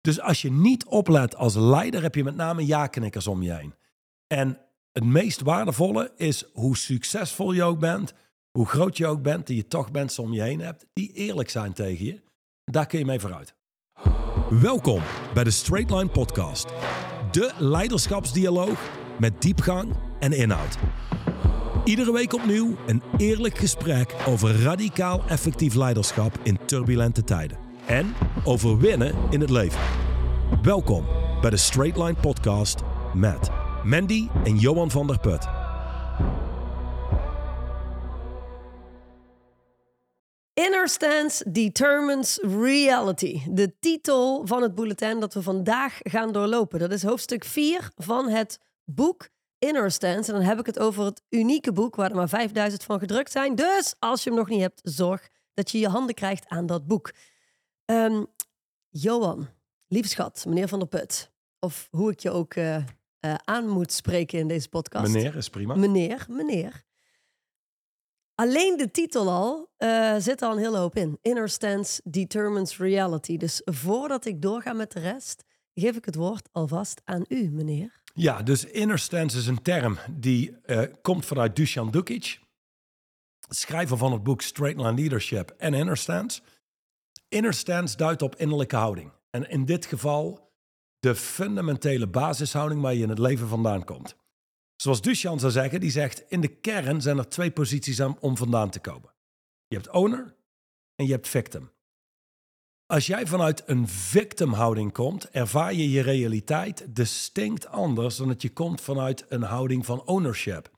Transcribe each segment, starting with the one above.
Dus als je niet oplet als leider, heb je met name ja-knikkers om je heen. En het meest waardevolle is hoe succesvol je ook bent, hoe groot je ook bent, die je toch mensen om je heen hebt die eerlijk zijn tegen je. Daar kun je mee vooruit. Welkom bij de Straight Line Podcast. De leiderschapsdialoog met diepgang en inhoud. Iedere week opnieuw een eerlijk gesprek over radicaal effectief leiderschap in turbulente tijden. En over winnen in het leven. Welkom bij de Straight Line Podcast met Mandy en Johan van der Put. Inner Stance Determines Reality. De titel van het bulletin dat we vandaag gaan doorlopen. Dat is hoofdstuk 4 van het boek Inner Stance. En dan heb ik het over het unieke boek waar er maar 5000 van gedrukt zijn. Dus als je hem nog niet hebt, zorg dat je je handen krijgt aan dat boek. Um, Johan, lief schat, meneer Van der Put. Of hoe ik je ook uh, uh, aan moet spreken in deze podcast. Meneer is prima. Meneer, meneer. Alleen de titel al uh, zit al een hele hoop in. Inner stance determines reality. Dus voordat ik doorga met de rest, geef ik het woord alvast aan u, meneer. Ja, dus inner stance is een term die komt vanuit Dusan Dukic, schrijver van het boek Straight Line Leadership en Inner Stance. Inner stance duidt op innerlijke houding. En in dit geval de fundamentele basishouding waar je in het leven vandaan komt. Zoals Duchan zou zeggen, die zegt in de kern zijn er twee posities om vandaan te komen. Je hebt owner en je hebt victim. Als jij vanuit een victimhouding komt, ervaar je je realiteit distinct anders dan dat je komt vanuit een houding van ownership.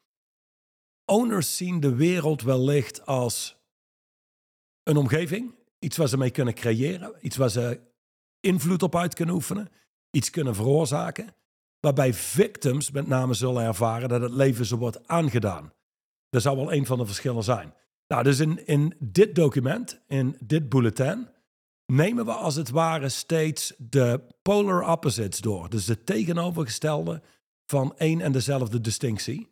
Owners zien de wereld wellicht als een omgeving, iets waar ze mee kunnen creëren, iets waar ze invloed op uit kunnen oefenen, iets kunnen veroorzaken. Waarbij victims met name zullen ervaren dat het leven ze wordt aangedaan. Dat zou wel een van de verschillen zijn. Nou, dus in, in dit document, in dit bulletin, nemen we als het ware steeds de polar opposites door. Dus de tegenovergestelde van één en dezelfde distinctie.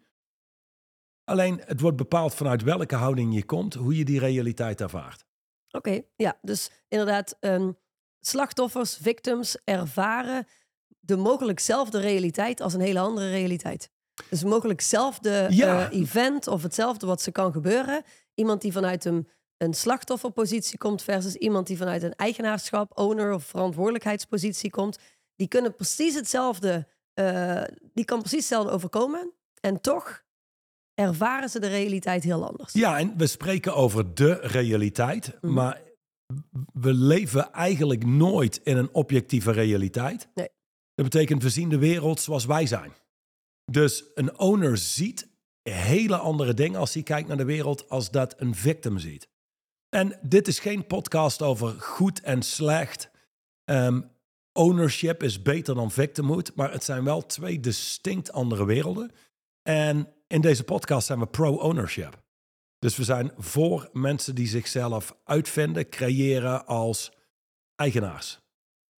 Alleen het wordt bepaald vanuit welke houding je komt, hoe je die realiteit ervaart. Oké, ja, dus inderdaad, um, slachtoffers, victims ervaren de mogelijk zelfde realiteit als een hele andere realiteit. Dus mogelijk hetzelfde ja. uh, event of hetzelfde wat ze kan gebeuren. Iemand die vanuit een, een slachtofferpositie komt versus iemand die vanuit een eigenaarschap, owner of verantwoordelijkheidspositie komt. Die kunnen precies hetzelfde, uh, die kan precies hetzelfde overkomen. En toch ervaren ze de realiteit heel anders. Ja, en we spreken over de realiteit, mm. maar we leven eigenlijk nooit in een objectieve realiteit. Nee. Dat betekent, we zien de wereld zoals wij zijn. Dus een owner ziet hele andere dingen als hij kijkt naar de wereld als dat een victim ziet. En dit is geen podcast over goed en slecht. Um, ownership is beter dan victimhood, maar het zijn wel twee distinct andere werelden. En in deze podcast zijn we pro-ownership. Dus we zijn voor mensen die zichzelf uitvinden, creëren als eigenaars.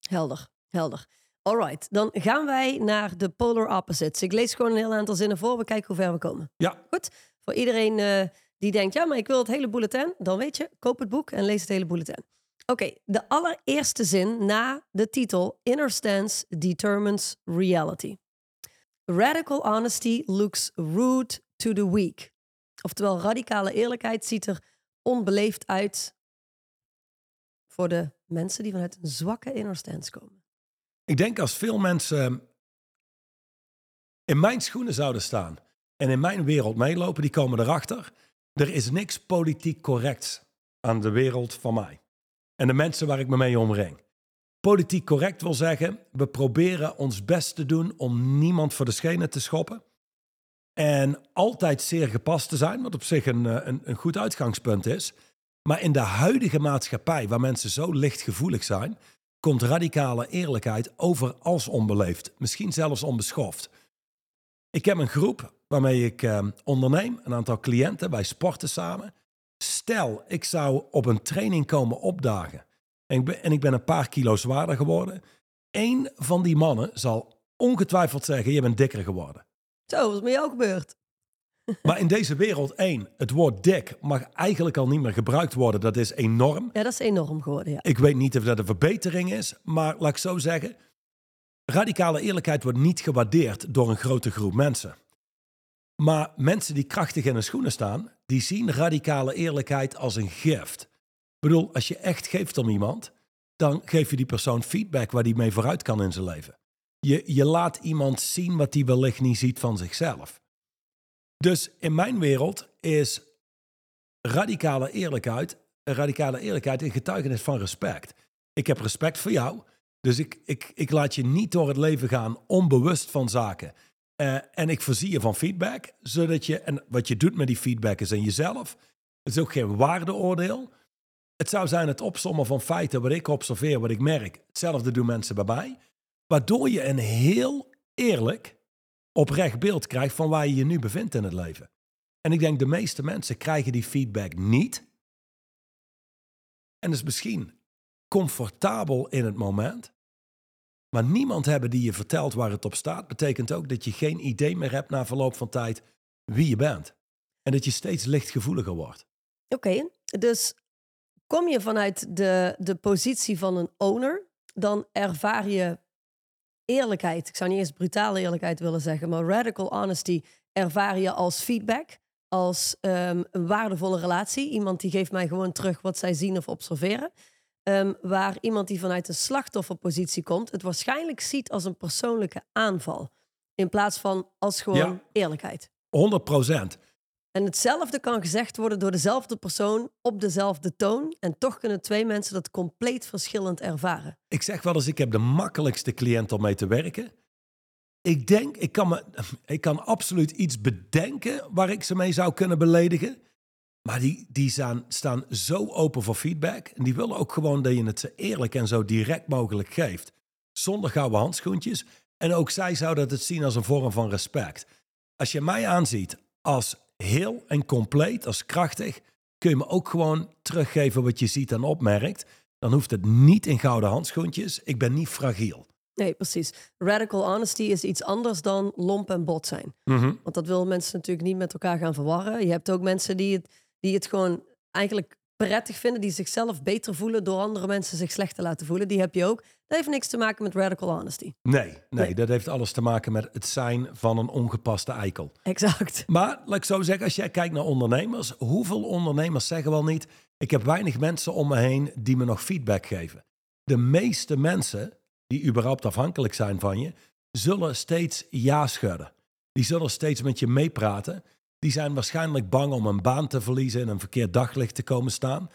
Helder, helder. Alright, dan gaan wij naar de polar opposites. Ik lees gewoon een heel aantal zinnen voor. We kijken hoe ver we komen. Ja. Goed. Voor iedereen uh, die denkt, ja, maar ik wil het hele bulletin. Dan weet je, koop het boek en lees het hele bulletin. Oké, okay, de allereerste zin na de titel Inner Stance Determines Reality. Radical honesty looks rude to the weak. Oftewel, radicale eerlijkheid ziet er onbeleefd uit voor de mensen die vanuit een zwakke inner stance komen. Ik denk als veel mensen in mijn schoenen zouden staan en in mijn wereld meelopen, die komen erachter. Er is niks politiek correct aan de wereld van mij. En de mensen waar ik me mee omring. Politiek correct wil zeggen, we proberen ons best te doen om niemand voor de schenen te schoppen. En altijd zeer gepast te zijn, wat op zich een, eh, een, een goed uitgangspunt is. Maar in de huidige maatschappij, waar mensen zo lichtgevoelig zijn, komt radicale eerlijkheid over als onbeleefd, misschien zelfs onbeschoft. Ik heb een groep waarmee ik eh, onderneem, een aantal cliënten, wij sporten samen. Stel, ik zou op een training komen opdagen en ik ben, en ik ben een paar kilo zwaarder geworden. Eén van die mannen zal ongetwijfeld zeggen, je bent dikker geworden. Zo, wat is met jou gebeurd? Maar in deze wereld, één, het woord dik mag eigenlijk al niet meer gebruikt worden. Dat is enorm. Ja, dat is enorm geworden, ja. Ik weet niet of dat een verbetering is, maar laat ik zo zeggen. Radicale eerlijkheid wordt niet gewaardeerd door een grote groep mensen. Maar mensen die krachtig in hun schoenen staan, die zien radicale eerlijkheid als een gift. Bedoel, als je echt geeft om iemand, dan geef je die persoon feedback waar die mee vooruit kan in zijn leven. Je, je laat iemand zien wat hij wellicht niet ziet van zichzelf. Dus in mijn wereld is radicale eerlijkheid, radicale eerlijkheid een getuigenis van respect. Ik heb respect voor jou, dus ik, ik, ik laat je niet door het leven gaan onbewust van zaken. Uh, en ik voorzie je van feedback, zodat je, en wat je doet met die feedback is in jezelf. Het is ook geen waardeoordeel. Het zou zijn het opsommen van feiten wat ik observeer, wat ik merk. Hetzelfde doen mensen bij mij. Waardoor je een heel eerlijk, oprecht beeld krijgt van waar je je nu bevindt in het leven. En ik denk de meeste mensen krijgen die feedback niet. En is misschien comfortabel in het moment. Maar niemand hebben die je vertelt waar het op staat, betekent ook dat je geen idee meer hebt na verloop van tijd wie je bent. En dat je steeds lichtgevoeliger wordt. Oké, dus kom je vanuit de, de positie van een owner, dan ervaar je eerlijkheid. Ik zou niet eens brutale eerlijkheid willen zeggen, maar radical honesty ervaar je als feedback, als um, een waardevolle relatie. Iemand die geeft mij gewoon terug wat zij zien of observeren. Um, waar iemand die vanuit een slachtofferpositie komt, het waarschijnlijk ziet als een persoonlijke aanval. In plaats van als gewoon ja, eerlijkheid. 100 procent. En hetzelfde kan gezegd worden door dezelfde persoon op dezelfde toon. En toch kunnen twee mensen dat compleet verschillend ervaren. Ik zeg wel eens, ik heb de makkelijkste cliënt om mee te werken. Ik denk, ik kan, me, ik kan absoluut iets bedenken waar ik ze mee zou kunnen beledigen. Maar die, die staan, staan zo open voor feedback. En die willen ook gewoon dat je het ze eerlijk en zo direct mogelijk geeft. Zonder gouden handschoentjes. En ook zij zouden het zien als een vorm van respect. Als je mij aanziet als heel en compleet, als krachtig, kun je me ook gewoon teruggeven wat je ziet en opmerkt. Dan hoeft het niet in gouden handschoentjes. Ik ben niet fragiel. Nee, precies. Radical honesty is iets anders dan lomp en bot zijn. Mhm. Want dat willen mensen natuurlijk niet met elkaar gaan verwarren. Je hebt ook mensen die het, die het gewoon eigenlijk prettig vinden, die zichzelf beter voelen door andere mensen zich slecht te laten voelen. Die heb je ook. Dat heeft niks te maken met radical honesty. Nee, nee, nee, dat heeft alles te maken met het zijn van een ongepaste eikel. Exact. Maar laat ik zo zeggen, als jij kijkt naar ondernemers, hoeveel ondernemers zeggen wel niet: ik heb weinig mensen om me heen die me nog feedback geven. De meeste mensen die überhaupt afhankelijk zijn van je, zullen steeds ja schudden. Die zullen steeds met je meepraten. Die zijn waarschijnlijk bang om een baan te verliezen en een verkeerd daglicht te komen staan.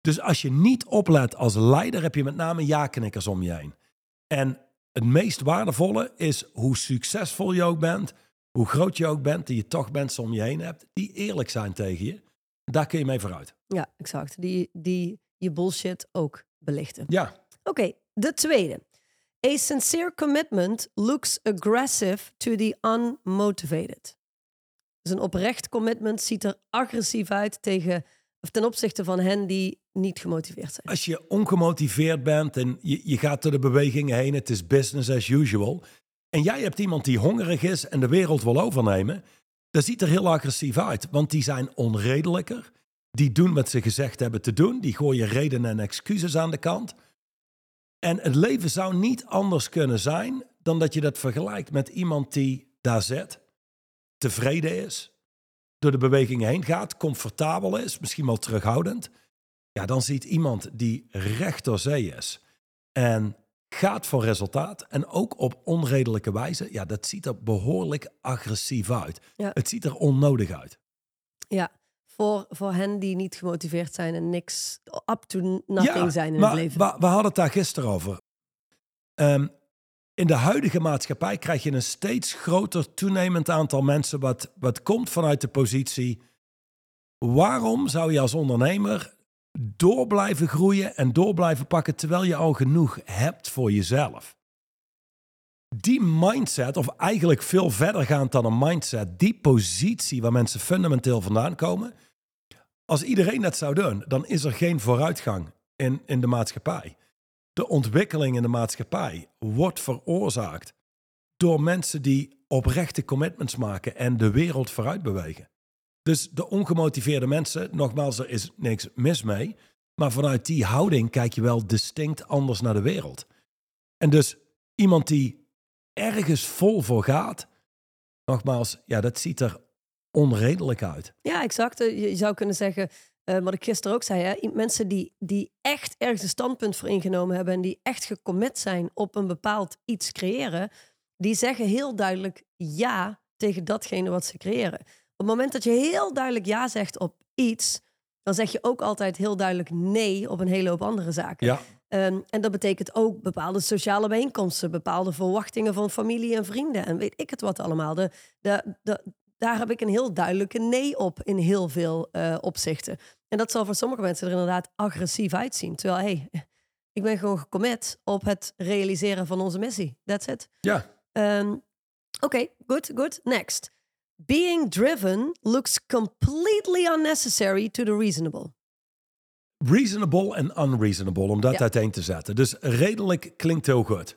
Dus als je niet oplet als leider, heb je met name ja-knikkers om je heen. En het meest waardevolle is hoe succesvol je ook bent, hoe groot je ook bent, die je toch mensen om je heen hebt, die eerlijk zijn tegen je. Daar kun je mee vooruit. Ja, exact. Die, die je bullshit ook belichten. Ja. Oké, de tweede. A sincere commitment looks aggressive to the unmotivated. Dus een oprecht commitment ziet er agressief uit tegen, of ten opzichte van hen die niet gemotiveerd zijn. Als je ongemotiveerd bent en je, je gaat door de bewegingen heen, het is business as usual. En jij hebt iemand die hongerig is en de wereld wil overnemen, dat ziet er heel agressief uit. Want die zijn onredelijker. Die doen wat ze gezegd hebben te doen. Die gooien redenen en excuses aan de kant. En het leven zou niet anders kunnen zijn dan dat je dat vergelijkt met iemand die daar zit, tevreden is, door de beweging heen gaat, comfortabel is, misschien wel terughoudend. Ja, dan ziet iemand die recht door zee is en gaat voor resultaat en ook op onredelijke wijze. Ja, dat ziet er behoorlijk agressief uit. Ja. Het ziet er onnodig uit. Ja, voor, voor hen die niet gemotiveerd zijn en niks up to nothing zijn in maar het leven. We, we hadden het daar gisteren over. Ehm, in de huidige maatschappij krijg je een steeds groter toenemend aantal mensen wat, wat komt vanuit de positie. Waarom zou je als ondernemer door blijven groeien en door blijven pakken terwijl je al genoeg hebt voor jezelf? Die mindset, of eigenlijk veel verder gaand dan een mindset, die positie waar mensen fundamenteel vandaan komen, als iedereen dat zou doen, dan is er geen vooruitgang in, in de maatschappij. De ontwikkeling in de maatschappij wordt veroorzaakt door mensen die oprechte commitments maken en de wereld vooruit bewegen. Dus de ongemotiveerde mensen, nogmaals, er is niks mis mee. Maar vanuit die houding kijk je wel distinct anders naar de wereld. En dus iemand die ergens vol voor gaat, nogmaals, ja, dat ziet er onredelijk uit. Ja, exact. Je zou kunnen zeggen, uh, wat ik gisteren ook zei, hè, mensen die, die echt ergens een standpunt voor ingenomen hebben en die echt gecommit zijn op een bepaald iets creëren, die zeggen heel duidelijk ja tegen datgene wat ze creëren. Op het moment dat je heel duidelijk ja zegt op iets, dan zeg je ook altijd heel duidelijk nee op een hele hoop andere zaken. Ja. Um, en dat betekent ook bepaalde sociale bijeenkomsten, bepaalde verwachtingen van familie en vrienden en weet ik het wat allemaal. De, de, de, daar heb ik een heel duidelijke nee op in heel veel uh, opzichten. En dat zal voor sommige mensen er inderdaad agressief uitzien. Terwijl, hey, ik ben gewoon gecommit op het realiseren van onze missie. That's it. Ja. Um, Oké, okay, good, good. Next. Being driven looks completely unnecessary to the reasonable. Reasonable en unreasonable, om dat ja. uiteen te zetten. Dus redelijk klinkt heel goed.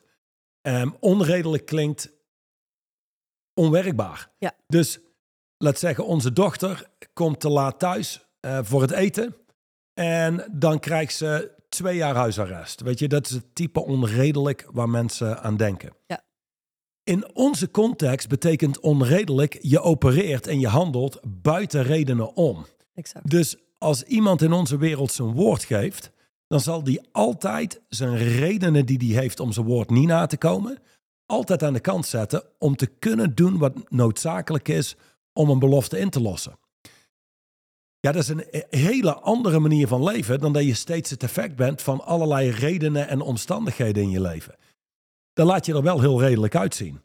Um, onredelijk klinkt onwerkbaar. Ja. Dus laat zeggen, onze dochter komt te laat thuis uh, voor het eten. En dan krijgt ze twee jaar huisarrest. Weet je, dat is het type onredelijk waar mensen aan denken. Ja. In onze context betekent onredelijk, je opereert en je handelt buiten redenen om. Exact. Dus als iemand in onze wereld zijn woord geeft, dan zal die altijd zijn redenen die hij heeft om zijn woord niet na te komen, altijd aan de kant zetten om te kunnen doen wat noodzakelijk is om een belofte in te lossen. Ja, dat is een hele andere manier van leven dan dat je steeds het effect bent van allerlei redenen en omstandigheden in je leven. Dan laat je er wel heel redelijk uitzien.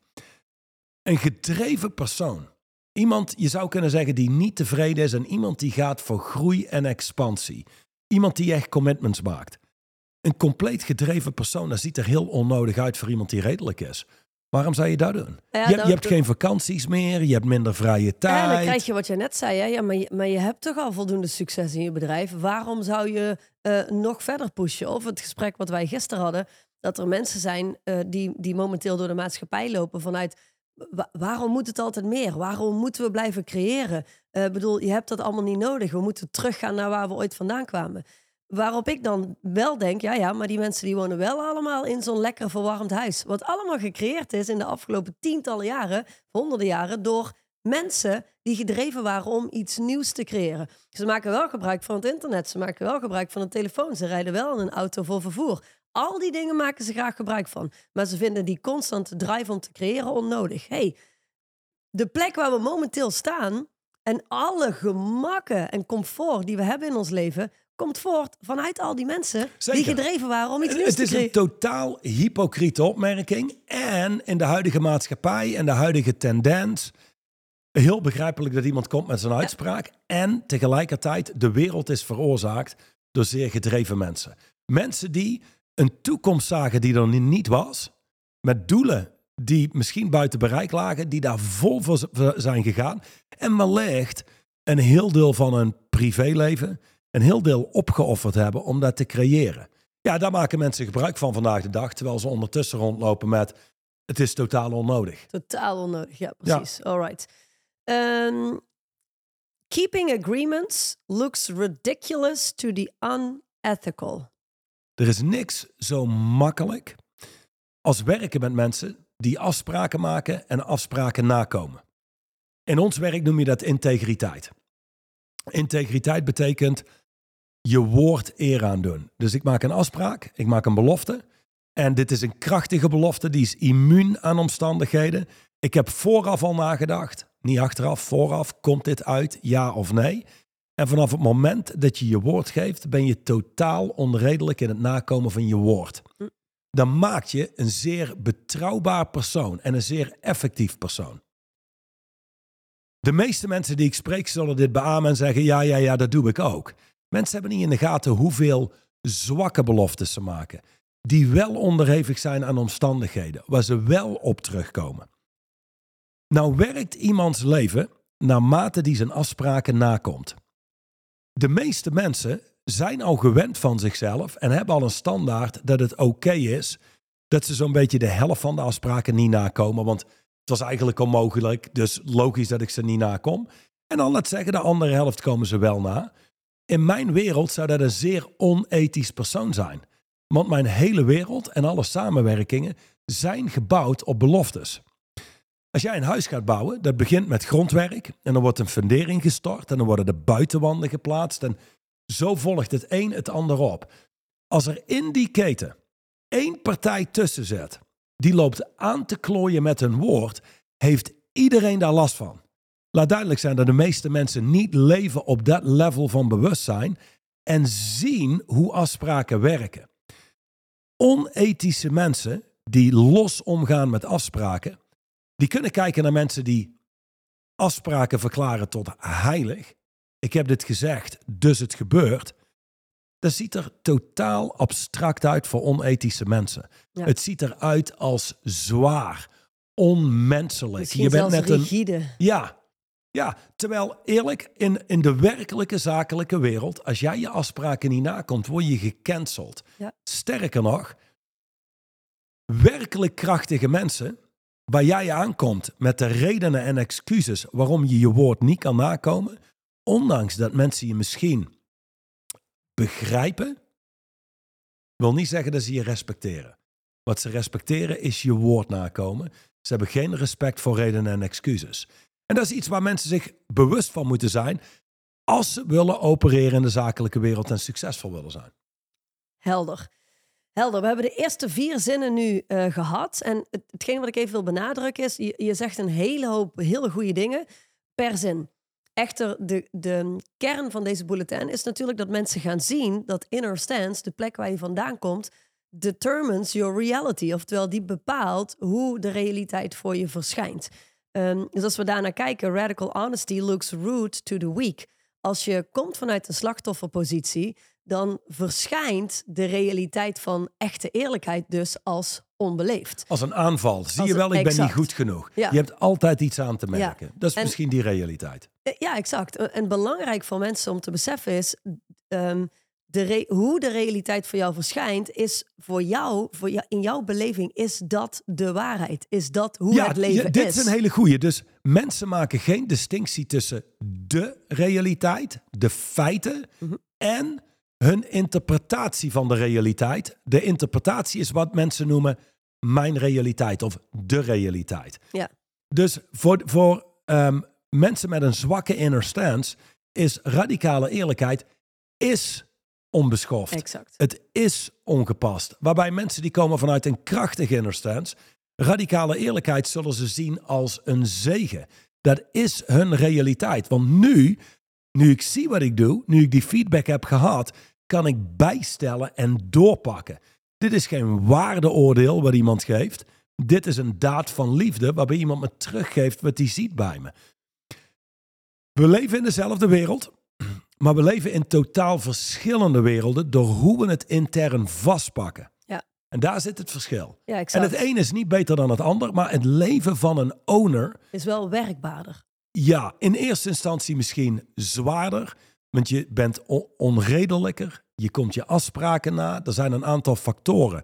Een gedreven persoon, iemand je zou kunnen zeggen die niet tevreden is en iemand die gaat voor groei en expansie. Iemand die echt commitments maakt. Een compleet gedreven persoon, dat ziet er heel onnodig uit voor iemand die redelijk is. Waarom zou je dat doen? je, je, hebt geen vakanties meer, je hebt minder vrije tijd. Ja, dan krijg je wat je net zei. Hè? Ja, maar, je, maar je hebt toch al voldoende succes in je bedrijf. Waarom zou je uh, nog verder pushen? Of het gesprek wat wij gisteren hadden, dat er mensen zijn uh, die, die momenteel door de maatschappij lopen vanuit... waarom moet het altijd meer? Waarom moeten we blijven creëren? Ik uh, bedoel, je hebt dat allemaal niet nodig. We moeten teruggaan naar waar we ooit vandaan kwamen. Waarop ik dan wel denk, ja, ja, maar die mensen die wonen wel allemaal in zo'n lekker verwarmd huis. Wat allemaal gecreëerd is in de afgelopen tientallen jaren, honderden jaren, door mensen die gedreven waren om iets nieuws te creëren. Ze maken wel gebruik van het internet, ze maken wel gebruik van een telefoon, ze rijden wel in een auto voor vervoer. Al die dingen maken ze graag gebruik van. Maar ze vinden die constante drive om te creëren onnodig. hey, de plek waar we momenteel staan en alle gemakken en comfort die we hebben in ons leven komt voort vanuit al die mensen die gedreven waren om iets nieuws te creëren. Het is een totaal hypocriete opmerking. En in de huidige maatschappij en de huidige tendens... heel begrijpelijk dat iemand komt met zijn uitspraak. En tegelijkertijd, de wereld is veroorzaakt door zeer gedreven mensen. Mensen die een toekomst zagen die er niet was... met doelen die misschien buiten bereik lagen... die daar vol voor zijn gegaan. En wellicht een heel deel van hun privéleven een heel deel opgeofferd hebben om dat te creëren. Ja, daar maken mensen gebruik van vandaag de dag, terwijl ze ondertussen rondlopen met het is totaal onnodig. Totaal onnodig, ja, precies. Ja. All right. Um, keeping agreements looks ridiculous to the unethical. Er is niks zo makkelijk als werken met mensen die afspraken maken en afspraken nakomen. In ons werk noem je dat integriteit. Integriteit betekent je woord eer aan doen. Dus ik maak een afspraak, ik maak een belofte. En dit is een krachtige belofte, die is immuun aan omstandigheden. Ik heb vooraf al nagedacht, niet achteraf, vooraf, komt dit uit, ja of nee? En vanaf het moment dat je je woord geeft, ben je totaal onredelijk in het nakomen van je woord. Dan maak je een zeer betrouwbaar persoon en een zeer effectief persoon. De meeste mensen die ik spreek zullen dit beamen en zeggen: ja, ja, ja, dat doe ik ook. Mensen hebben niet in de gaten hoeveel zwakke beloftes ze maken. Die wel onderhevig zijn aan omstandigheden, waar ze wel op terugkomen. Nou werkt iemands leven naarmate die zijn afspraken nakomt. De meeste mensen zijn al gewend van zichzelf en hebben al een standaard dat het oké is dat ze zo'n beetje de helft van de afspraken niet nakomen. Want het was eigenlijk onmogelijk, dus logisch dat ik ze niet nakom. En dan laat zeggen, de andere helft komen ze wel na. In mijn wereld zou dat een zeer onethisch persoon zijn. Want mijn hele wereld en alle samenwerkingen zijn gebouwd op beloftes. Als jij een huis gaat bouwen, dat begint met grondwerk en dan wordt een fundering gestort en dan worden de buitenwanden geplaatst en zo volgt het een het ander op. Als er in die keten één partij tussen zet, die loopt aan te klooien met een woord, heeft iedereen daar last van. Laat duidelijk zijn dat de meeste mensen niet leven op dat level van bewustzijn en zien hoe afspraken werken. Onethische mensen die los omgaan met afspraken, die kunnen kijken naar mensen die afspraken verklaren tot heilig. Ik heb dit gezegd, dus het gebeurt. Dat ziet er totaal abstract uit voor onethische mensen. Het ziet eruit als zwaar, onmenselijk. Misschien je bent net rigide. een. Ja, ja, terwijl eerlijk, in, in de werkelijke zakelijke wereld, als jij je afspraken niet nakomt, word je gecanceld. Ja. Sterker nog, werkelijk krachtige mensen, waar jij aankomt met de redenen en excuses waarom je je woord niet kan nakomen, ondanks dat mensen je misschien begrijpen, wil niet zeggen dat ze je respecteren. Wat ze respecteren is je woord nakomen. Ze hebben geen respect voor redenen en excuses. En dat is iets waar mensen zich bewust van moeten zijn als ze willen opereren in de zakelijke wereld en succesvol willen zijn. Helder. Helder. We hebben de eerste vier zinnen nu uh, gehad. En het, hetgeen wat ik even wil benadrukken is, je, je zegt een hele hoop hele goede dingen per zin. Echter, de, de kern van deze bulletin is natuurlijk dat mensen gaan zien dat inner stance, de plek waar je vandaan komt, determines your reality. Oftewel, die bepaalt hoe de realiteit voor je verschijnt. Um, dus als we daarnaar kijken, radical honesty looks rude to the weak. Als je komt vanuit een slachtofferpositie, dan verschijnt de realiteit van echte eerlijkheid dus als onbeleefd. Als een aanval. Zie je wel, ik ben niet goed genoeg. Je hebt altijd iets aan te merken. Dat is misschien die realiteit. Eh, ja, exact. En belangrijk voor mensen om te beseffen is... Um, de hoe de realiteit voor jou verschijnt, is voor jou, voor jou, in jouw beleving, is dat de waarheid. Is dat hoe het leven is. Dit is een hele goeie. Dus mensen maken geen distinctie tussen de realiteit, de feiten mhm. en hun interpretatie van de realiteit. De interpretatie is wat mensen noemen mijn realiteit of de realiteit. Ja. Dus voor, voor ehm, mensen met een zwakke inner stance is radicale eerlijkheid is onbeschoft. Exact. Het is ongepast. Waarbij mensen die komen vanuit een krachtige inner stance, radicale eerlijkheid zullen ze zien als een zegen. Dat is hun realiteit. Want nu, nu ik zie wat ik doe, nu ik die feedback heb gehad, kan ik bijstellen en doorpakken. Dit is geen waardeoordeel wat iemand geeft. Dit is een daad van liefde waarbij iemand me teruggeeft wat hij ziet bij me. We leven in dezelfde wereld, maar we leven in totaal verschillende werelden door hoe we het intern vastpakken. Ja. En daar zit het verschil. Ja, en het een is niet beter dan het ander, maar het leven van een owner is wel werkbaarder. Ja, in eerste instantie misschien zwaarder, want je bent onredelijker, je komt je afspraken na. Er zijn een aantal factoren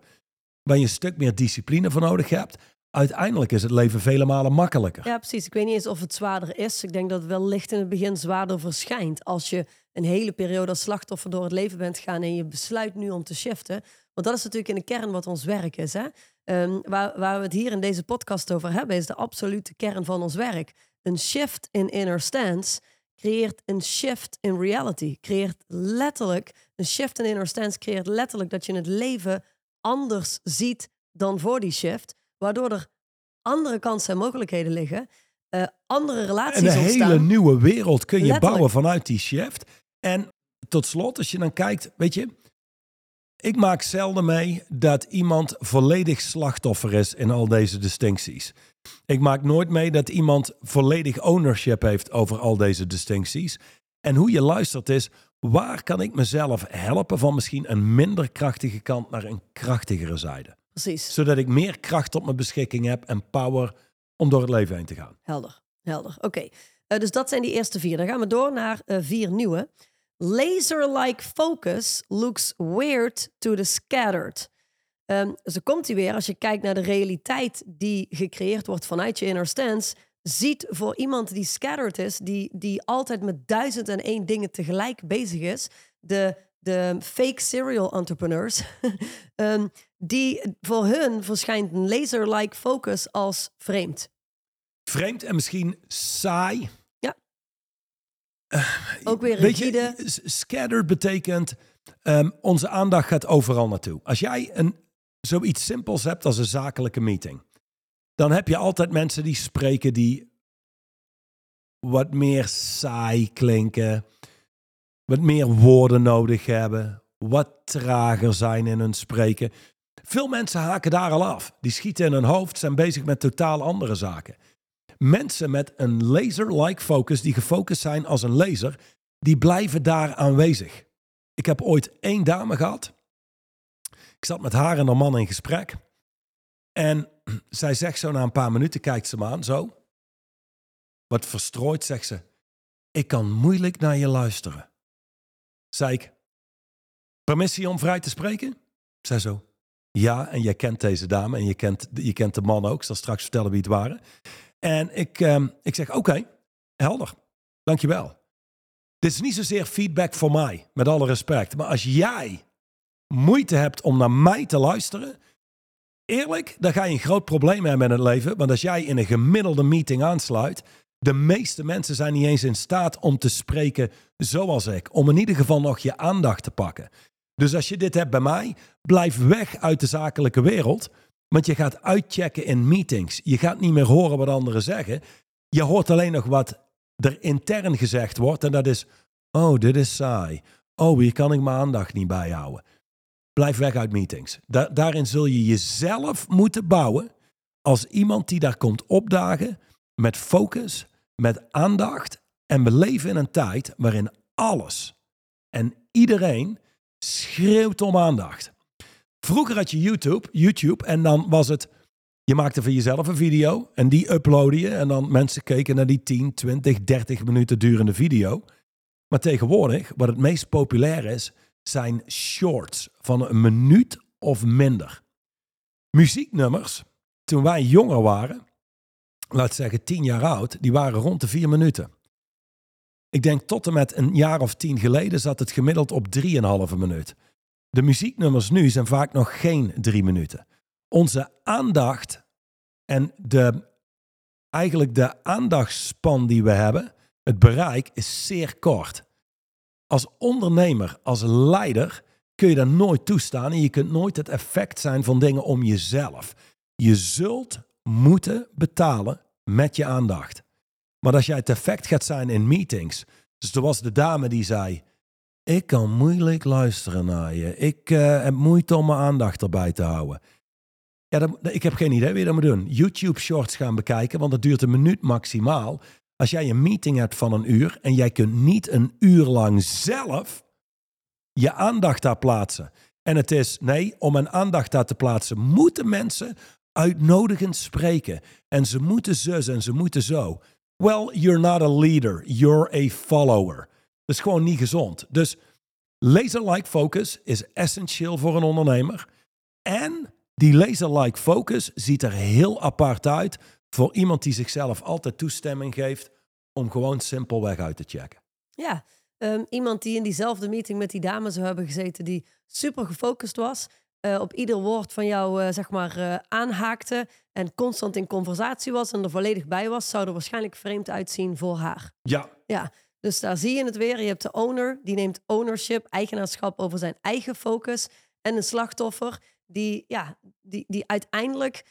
waar je een stuk meer discipline voor nodig hebt. Uiteindelijk is het leven vele malen makkelijker. Ja, precies. Ik weet niet eens of het zwaarder is. Ik denk dat het wellicht in het begin zwaarder verschijnt. Als je een hele periode als slachtoffer door het leven bent gegaan en je besluit nu om te shiften. Want dat is natuurlijk in de kern wat ons werk is. Hè? Um, waar, waar we het hier in deze podcast over hebben, is de absolute kern van ons werk. Een shift in inner stance creëert een shift in reality. Creëert letterlijk, een shift in inner stance creëert letterlijk dat je het leven anders ziet dan voor die shift. Waardoor er andere kansen en mogelijkheden liggen. Uh, andere relaties en een hele nieuwe wereld kun je bouwen vanuit die shift. En tot slot, als je dan kijkt, weet je, ik maak zelden mee dat iemand volledig slachtoffer is in al deze distincties. Ik maak nooit mee dat iemand volledig ownership heeft over al deze distincties. En hoe je luistert is, waar kan ik mezelf helpen van misschien een minder krachtige kant naar een krachtigere zijde? Precies. Zodat ik meer kracht op mijn beschikking heb en power om door het leven heen te gaan. Helder, helder. Oké, eh, dus dat zijn die eerste vier. Dan gaan we door naar uh, vier nieuwe. Laser-like focus looks weird to the scattered. Um, zo komt hij weer, als je kijkt naar de realiteit die gecreëerd wordt vanuit je inner stance, ziet voor iemand die scattered is, die, die altijd met duizend en één dingen tegelijk bezig is, de, de fake serial entrepreneurs, um, die voor hun verschijnt een laser-like focus als vreemd. Vreemd en misschien saai. Ja. Ook weer rigide. Je, scattered betekent um, onze aandacht gaat overal naartoe. Als jij een, zoiets simpels hebt als een zakelijke meeting, dan heb je altijd mensen die spreken die wat meer saai klinken, wat meer woorden nodig hebben, wat trager zijn in hun spreken. Veel mensen haken daar al af. Die schieten in hun hoofd, zijn bezig met totaal andere zaken. Mensen met een laser-like focus, die gefocust zijn als een laser, die blijven daar aanwezig. Ik heb ooit één dame gehad. Ik zat met haar en haar man in gesprek. En zij zegt zo na een paar minuten, kijkt ze me aan, zo. Wat verstrooid, zegt ze. Ik kan moeilijk naar je luisteren. Zei ik, permissie om vrij te spreken? Zij zo, ja, en jij kent deze dame en je kent, je kent de man ook. Ik zal straks vertellen wie het waren. En ik, ehm, ik zeg, oké, helder, dankjewel. Dit is niet zozeer feedback voor mij, met alle respect. Maar als jij moeite hebt om naar mij te luisteren, eerlijk, dan ga je een groot probleem hebben in het leven. Want als jij in een gemiddelde meeting aansluit, de meeste mensen zijn niet eens in staat om te spreken zoals ik. Om in ieder geval nog je aandacht te pakken. Dus als je dit hebt bij mij, blijf weg uit de zakelijke wereld. Want je gaat uitchecken in meetings. Je gaat niet meer horen wat anderen zeggen. Je hoort alleen nog wat er intern gezegd wordt. En dat is, oh, dit is saai. Oh, hier kan ik mijn aandacht niet bij houden. Blijf weg uit meetings. daarin zul je jezelf moeten bouwen als iemand die daar komt opdagen met focus, met aandacht. En we leven in een tijd waarin alles en iedereen schreeuwt om aandacht. Vroeger had je YouTube, YouTube en dan was het, je maakte voor jezelf een video en die uploadde je en dan mensen keken naar die 10, 20, 30 minuten durende video. Maar tegenwoordig, wat het meest populair is, zijn shorts van een minuut of minder. Muzieknummers, toen wij jonger waren, laat zeggen tien jaar oud, die waren rond de vier minuten. Ik denk tot en met een jaar of tien geleden zat het gemiddeld op 3,5 minuut. De muzieknummers nu zijn vaak nog geen drie minuten. Onze aandacht en de, eigenlijk de aandachtspan die we hebben, het bereik, is zeer kort. Als ondernemer, als leider, kun je dat nooit toestaan en je kunt nooit het effect zijn van dingen om jezelf. Je zult moeten betalen met je aandacht. Maar als jij effect gaat zijn in meetings, dus er was de dame die zei, ik kan moeilijk luisteren naar je. Ik uh, heb moeite om mijn aandacht erbij te houden. Ja, ik heb geen idee wie dat moet doen. YouTube shorts gaan bekijken, want dat duurt een minuut maximaal. Als jij een meeting hebt van een uur en jij kunt niet een uur lang zelf je aandacht daar plaatsen. En het is, nee, om een aandacht daar te plaatsen, moeten mensen uitnodigend spreken. En ze moeten zus en ze moeten zo. Well, you're not a leader, you're a follower. Dat is gewoon niet gezond. Dus laser-like focus is essentieel voor een ondernemer. En die laser-like focus ziet er heel apart uit voor iemand die zichzelf altijd toestemming geeft om gewoon simpelweg uit te checken. Ja, um, iemand die in diezelfde meeting met die dames zou hebben gezeten, die super gefocust was, uh, op ieder woord van jou uh, zeg maar uh, aanhaakte en constant in conversatie was en er volledig bij was, zou er waarschijnlijk vreemd uitzien voor haar. Ja. Ja, dus daar zie je het weer. Je hebt de owner, die neemt ownership, eigenaarschap over zijn eigen focus. En een slachtoffer die, ja, die, die uiteindelijk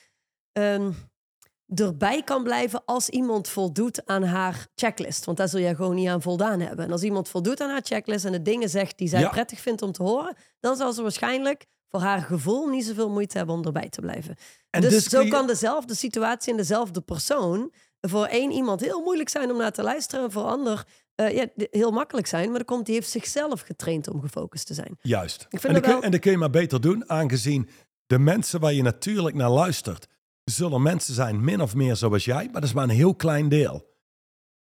um, erbij kan blijven als iemand voldoet aan haar checklist. Want daar zul je gewoon niet aan voldaan hebben. En als iemand voldoet aan haar checklist en de dingen zegt die zij prettig vindt om te horen, dan zal ze waarschijnlijk voor haar gevoel niet zoveel moeite hebben om erbij te blijven. En dus, dus zo kan dezelfde situatie en dezelfde persoon voor één iemand heel moeilijk zijn om naar te luisteren en voor ander uh, ja, heel makkelijk zijn. Maar dan komt, die heeft zichzelf getraind om gefocust te zijn. Juist. Ik vind en, dat wel... en dat kun je maar beter doen, aangezien de mensen waar je natuurlijk naar luistert, zullen mensen zijn min of meer zoals jij, maar dat is maar een heel klein deel.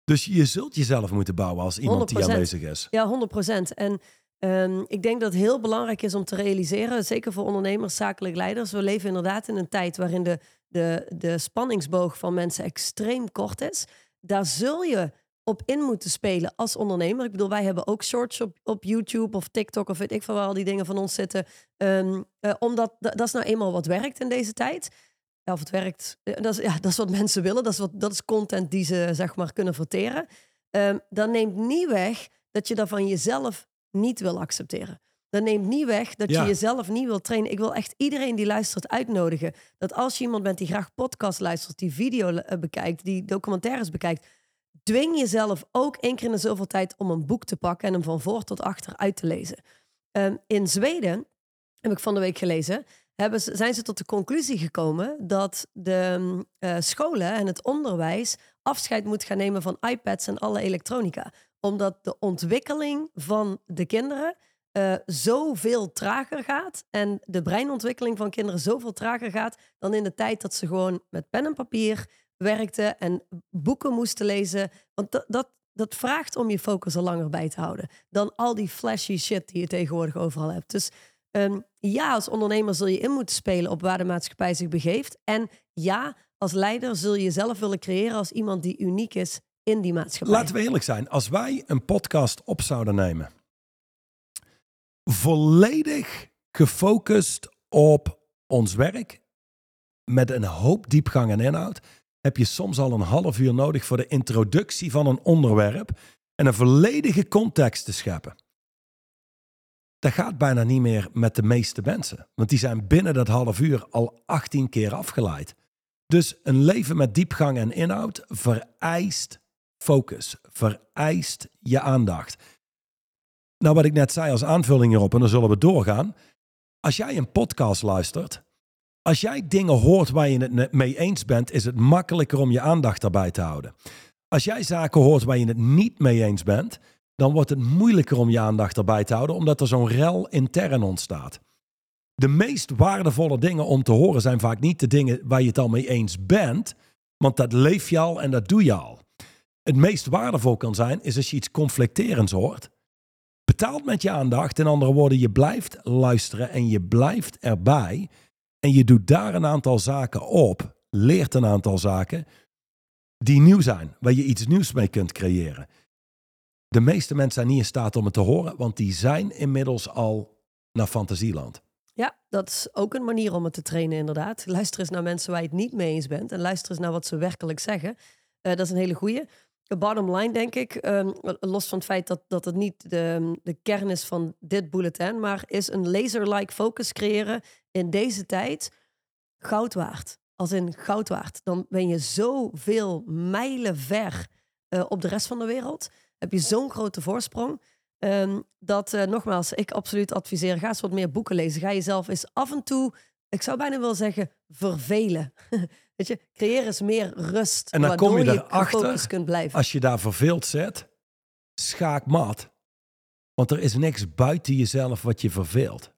Dus je zult jezelf moeten bouwen als iemand die aanwezig is. Ja, 100 procent. En Ehm, ik denk dat het heel belangrijk is om te realiseren, zeker voor ondernemers, zakelijk leiders. We leven inderdaad in een tijd waarin de, de, de spanningsboog van mensen extreem kort is. Daar zul je op in moeten spelen als ondernemer. Ik bedoel, wij hebben ook shorts op, op YouTube of TikTok of weet ik van waar al die dingen van ons zitten. Ehm, eh, omdat dat is nou eenmaal wat werkt in deze tijd. of het werkt, eh, dat, is, ja, dat is wat mensen willen. Dat is, wat, dat is content die ze zeg maar kunnen verteren. Um, dat neemt niet weg dat je dat van jezelf niet wil accepteren. Dat neemt niet weg dat je jezelf niet wil trainen. Ik wil echt iedereen die luistert uitnodigen. Dat als je iemand bent die graag podcast luistert, die video eh, bekijkt, die documentaires bekijkt, dwing jezelf ook één keer in de zoveel tijd om een boek te pakken en hem van voor tot achter uit te lezen. Um, in Zweden, heb ik van de week gelezen, hebben zijn ze tot de conclusie gekomen dat de uh, scholen en het onderwijs afscheid moet gaan nemen van iPads en alle elektronica. Omdat de ontwikkeling van de kinderen uh, zoveel trager gaat en de breinontwikkeling van kinderen zoveel trager gaat dan in de tijd dat ze gewoon met pen en papier werkten en boeken moesten lezen. Want dat, dat, dat vraagt om je focus er langer bij te houden dan al die flashy shit die je tegenwoordig overal hebt. Dus ehm, ja, als ondernemer zul je in moeten spelen op waar de maatschappij zich begeeft. En ja, als leider zul je jezelf willen creëren als iemand die uniek is in die maatschappij. Laten we eerlijk zijn. Als wij een podcast op zouden nemen, volledig gefocust op ons werk, met een hoop diepgang en inhoud, heb je soms al een half uur nodig voor de introductie van een onderwerp en een volledige context te scheppen. Dat gaat bijna niet meer met de meeste mensen, want die zijn binnen dat half uur al 18 keer afgeleid. Dus een leven met diepgang en inhoud vereist focus, vereist je aandacht. Nou, wat ik net zei als aanvulling hierop, en dan zullen we doorgaan. Als jij een podcast luistert, als jij dingen hoort waar je het mee eens bent, is het makkelijker om je aandacht daarbij te houden. Als jij zaken hoort waar je het niet mee eens bent, dan wordt het moeilijker om je aandacht erbij te houden, omdat er zo'n rel intern ontstaat. De meest waardevolle dingen om te horen zijn vaak niet de dingen waar je het al mee eens bent, want dat leef je al en dat doe je al. Het meest waardevol kan zijn, is als je iets conflicterends hoort. Betaalt met je aandacht, in andere woorden, je blijft luisteren en je blijft erbij. En je doet daar een aantal zaken op, leert een aantal zaken die nieuw zijn, waar je iets nieuws mee kunt creëren. De meeste mensen zijn niet in staat om het te horen, want die zijn inmiddels al naar fantasieland. Ja, dat is ook een manier om het te trainen, inderdaad. Luister eens naar mensen waar je het niet mee eens bent en luister eens naar wat ze werkelijk zeggen. Uh, dat is een hele goeie. De bottom line, denk ik, um, los van het feit dat, dat het niet de, de kern is van dit bulletin, maar is een laser-like focus creëren in deze tijd goud waard. Als in goud waard. Dan ben je zoveel mijlen ver uh, op de rest van de wereld. Heb je zo'n grote voorsprong. Um, dat, uh, nogmaals, ik absoluut adviseer, ga eens wat meer boeken lezen. Ga jezelf eens af en toe, ik zou bijna willen zeggen, vervelen. Weet je, creëer eens meer rust. En dan kom je erachter, kunt blijven. als je daar verveeld zet, schaakmat. Want er is niks buiten jezelf wat je verveelt.